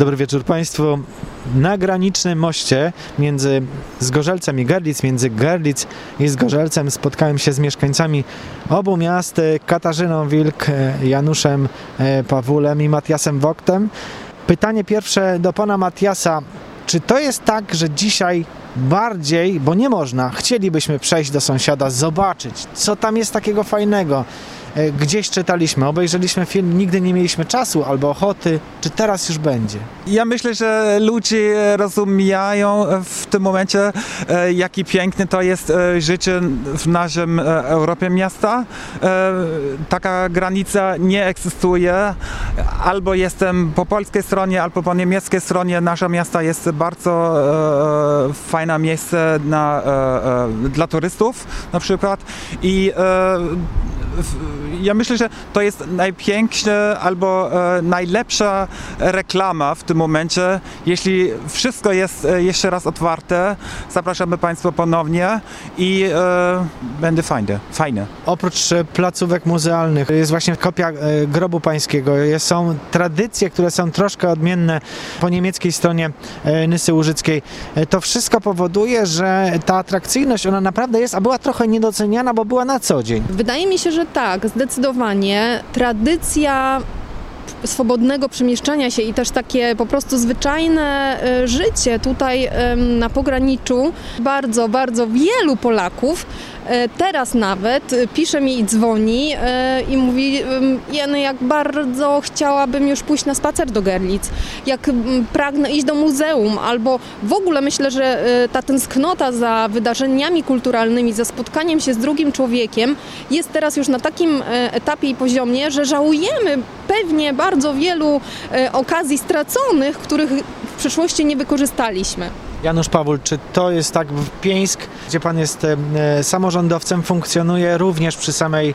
Dobry wieczór Państwu. Na granicznym moście między Zgorzelcem i Gerlitz, między Gerlitz i Zgorzelcem spotkałem się z mieszkańcami obu miast, e, Katarzyną Wilk, e, Januszem e, Pawulem i Matiasem Woktem. Pytanie pierwsze do pana Matiasa. Czy to jest tak, że dzisiaj bardziej, bo nie można, chcielibyśmy przejść do sąsiada, zobaczyć, co tam jest takiego fajnego? E, Gdzieś czytaliśmy, obejrzeliśmy film, nigdy nie mieliśmy czasu albo ochoty. Czy teraz już będzie? Ja myślę, że ludzie rozumieją w tym momencie, e, jaki piękny to jest e, życie w naszym Europie miasta. Taka granica nie egzystuje. Albo jestem po polskiej stronie, albo po niemieckiej stronie. Nasze miasta jest bardzo fajne miejsce na, dla turystów na przykład. I ja myślę, że to jest najpiękniejsza albo e, najlepsza reklama w tym momencie. Jeśli wszystko jest e, jeszcze raz otwarte, zapraszamy Państwa ponownie i e, będzie fajne. fajne. Oprócz placówek muzealnych jest właśnie kopia e, grobu pańskiego. Jest, są tradycje, które są troszkę odmienne po niemieckiej stronie e, Nysy Łużyckiej. E, To wszystko powoduje, że ta atrakcyjność, ona naprawdę jest, a była trochę niedoceniana, bo była na co dzień. Wydaje mi się, że tak, zdecydowanie. Tradycja swobodnego przemieszczania się i też takie po prostu zwyczajne e, życie tutaj na pograniczu bardzo, bardzo wielu Polaków teraz nawet e, pisze mi i dzwoni e, i mówi Jeny, jak bardzo chciałabym już pójść na spacer do Gerlitz, jak pragnę iść do muzeum albo w ogóle myślę, że e, ta tęsknota za wydarzeniami kulturalnymi, za spotkaniem się z drugim człowiekiem jest teraz już na takim e, etapie i poziomie, że żałujemy pewnie bardzo wielu e, okazji straconych, których w przeszłości nie wykorzystaliśmy. Janusz Pawul, czy to jest tak Pieńsk, gdzie pan jest e, samorządowcem, funkcjonuje również przy samej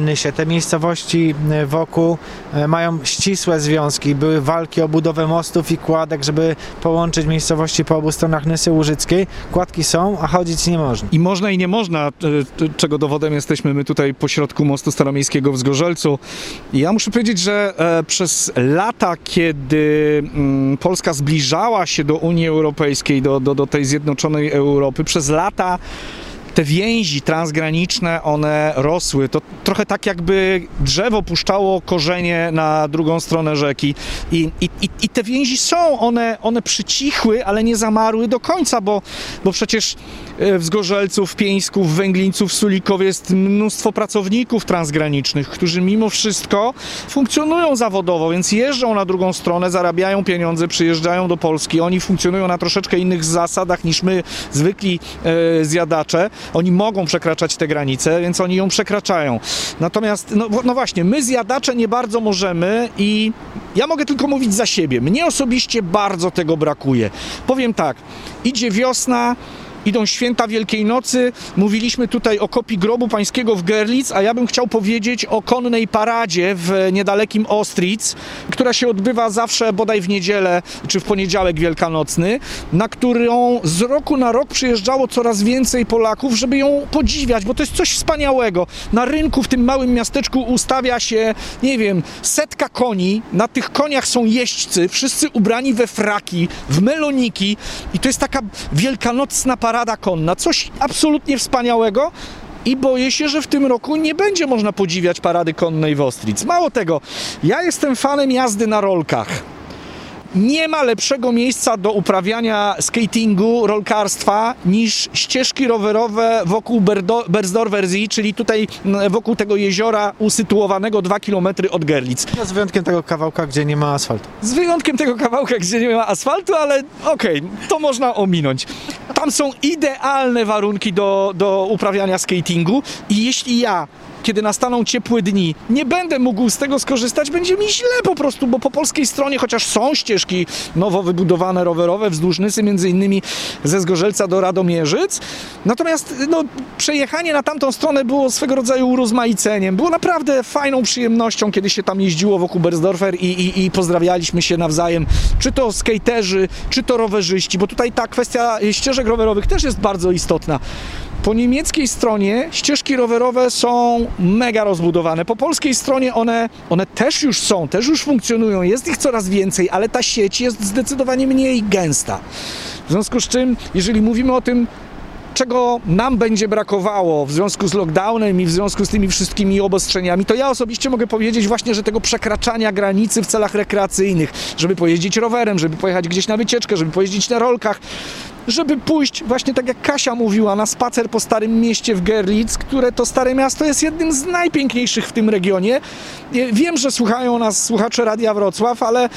Nysie. Te miejscowości e, wokół e, mają ścisłe związki. Były walki o budowę mostów i kładek, żeby połączyć miejscowości po obu stronach Nysy Łużyckiej. Kładki są, a chodzić nie można. I można i nie można, e, czego dowodem jesteśmy my tutaj pośrodku mostu staromiejskiego w Zgorzelcu. Ja muszę powiedzieć, że przez lata, kiedy mm, Polska zbliżała się do Unii Europejskiej, do, do, do tej zjednoczonej Europy, przez lata te więzi transgraniczne, one rosły. To trochę tak jakby drzewo puszczało korzenie na drugą stronę rzeki. I, i, i, te więzi są, one, one przycichły, ale nie zamarły do końca, bo, bo przecież e, w Zgorzelcu, w Pieńsku, w Węglińcu, w Sulikowie jest mnóstwo pracowników transgranicznych, którzy mimo wszystko funkcjonują zawodowo, więc jeżdżą na drugą stronę, zarabiają pieniądze, przyjeżdżają do Polski. Oni funkcjonują na troszeczkę innych zasadach niż my, zwykli e, zjadacze. Oni mogą przekraczać te granice, więc oni ją przekraczają. Natomiast, no, no właśnie, my zjadacze nie bardzo możemy i ja mogę tylko mówić za siebie. Mnie osobiście bardzo tego brakuje. Powiem tak, idzie wiosna, Idą święta Wielkiej Nocy. Mówiliśmy tutaj o kopii grobu pańskiego w Gerlitz, a ja bym chciał powiedzieć o konnej paradzie w niedalekim Ostritz, która się odbywa zawsze bodaj w niedzielę czy w poniedziałek wielkanocny, na którą z roku na rok przyjeżdżało coraz więcej Polaków, żeby ją podziwiać, bo to jest coś wspaniałego. Na rynku w tym małym miasteczku ustawia się, nie wiem, setka koni. Na tych koniach są jeźdźcy, wszyscy ubrani we fraki, w meloniki i to jest taka wielkanocna parada konna. Coś absolutnie wspaniałego. I boję się, że w tym roku nie będzie można podziwiać parady konnej w Ostritz. Mało tego, ja jestem fanem jazdy na rolkach. Nie ma lepszego miejsca do uprawiania skatingu, rolkarstwa niż ścieżki rowerowe wokół Berdo- Berzdorfer See, czyli tutaj wokół tego jeziora usytuowanego 2 km od Gerlitz. Z wyjątkiem tego kawałka, gdzie nie ma asfaltu. Z wyjątkiem tego kawałka, gdzie nie ma asfaltu, ale okej, to można ominąć. Tam są idealne warunki do, do uprawiania skatingu i jeśli ja kiedy nastaną ciepłe dni, nie będę mógł z tego skorzystać, będzie mi źle po prostu, bo po polskiej stronie, chociaż są ścieżki nowo wybudowane rowerowe wzdłuż Nysy, między innymi ze Zgorzelca do Radomierzyc, natomiast no, przejechanie na tamtą stronę było swego rodzaju urozmaiceniem. Było naprawdę fajną przyjemnością, kiedy się tam jeździło wokół Berzdorfer i, i, i pozdrawialiśmy się nawzajem, czy to skaterzy, czy to rowerzyści, bo tutaj ta kwestia ścieżek rowerowych też jest bardzo istotna. Po niemieckiej stronie ścieżki rowerowe są mega rozbudowane. Po polskiej stronie one, one też już są, też już funkcjonują. Jest ich coraz więcej, ale ta sieć jest zdecydowanie mniej gęsta. W związku z czym, jeżeli mówimy o tym, czego nam będzie brakowało w związku z lockdownem i w związku z tymi wszystkimi obostrzeniami, to ja osobiście mogę powiedzieć właśnie, że tego przekraczania granicy w celach rekreacyjnych, żeby pojeździć rowerem, żeby pojechać gdzieś na wycieczkę, żeby pojeździć na rolkach, żeby pójść właśnie tak jak Kasia mówiła, na spacer po Starym Mieście w Gerlitz, które to Stare Miasto jest jednym z najpiękniejszych w tym regionie. E, Wiem, że słuchają nas słuchacze Radia Wrocław, ale e,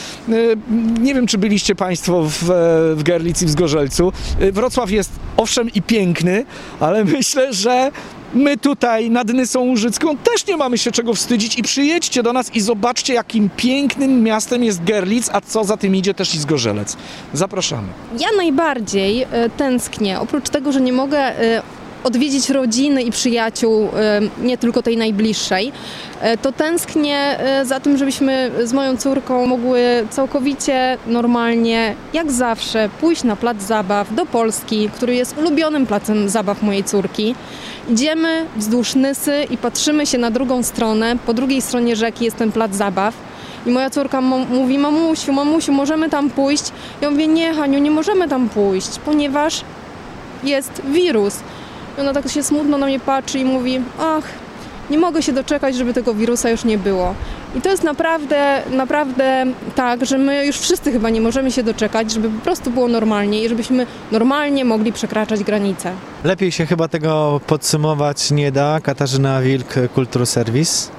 nie wiem, czy byliście Państwo w, e, w Gerlitz i w Zgorzelcu. Wrocław jest owszem i piękny, ale myślę, że my tutaj nad Nysą Łużycką też nie mamy się czego wstydzić i przyjedźcie do nas i zobaczcie, jakim pięknym miastem jest Gerlitz, a co za tym idzie też i Zgorzelec. Zapraszamy. Ja najbardziej e, tęsknię, oprócz tego, że nie mogę e, odwiedzić rodziny i przyjaciół, nie tylko tej najbliższej, e, to tęsknię e, za tym, żebyśmy z moją córką mogły całkowicie normalnie, jak zawsze, pójść na plac zabaw do Polski, który jest ulubionym placem zabaw mojej córki. Idziemy wzdłuż Nysy i patrzymy się na drugą stronę. Po drugiej stronie rzeki jest ten plac zabaw. I moja córka mówi, mamusiu, mamusiu, możemy tam pójść? Ja mówię, nie Haniu, nie możemy tam pójść, ponieważ jest wirus. Ona tak się smutno na mnie patrzy i mówi, ach, nie mogę się doczekać, żeby tego wirusa już nie było. I to jest naprawdę, naprawdę tak, że my już wszyscy chyba nie możemy się doczekać, żeby po prostu było normalnie i żebyśmy normalnie mogli przekraczać granice. Lepiej się chyba tego podsumować nie da. Katarzyna Wilk, Kulturserwis.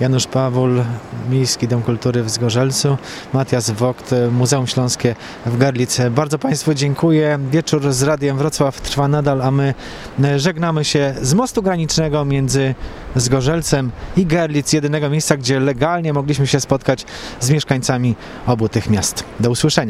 Janusz Pawul, Miejski Dom Kultury w Zgorzelcu, Matias Wokt, Muzeum Śląskie w Garlicy. Bardzo Państwu dziękuję. Wieczór z Radiem Wrocław trwa nadal, a my e, żegnamy się z mostu granicznego między Zgorzelcem i Garlic, jedynego miejsca, gdzie legalnie mogliśmy się spotkać z mieszkańcami obu tych miast. Do usłyszenia.